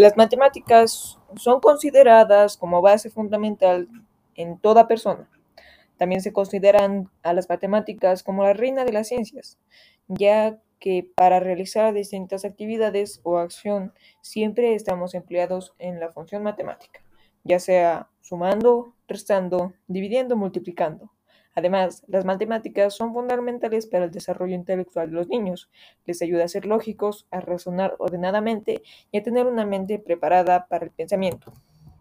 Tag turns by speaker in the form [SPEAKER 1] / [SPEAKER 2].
[SPEAKER 1] Las matemáticas son consideradas como base fundamental en toda persona. También se consideran a las matemáticas como la reina de las ciencias, ya que para realizar distintas actividades o acción siempre estamos empleados en la función matemática, ya sea sumando, restando, dividiendo, multiplicando. Además, las matemáticas son fundamentales para el desarrollo intelectual de los niños. Les ayuda a ser lógicos, a razonar ordenadamente y a tener una mente preparada para el pensamiento.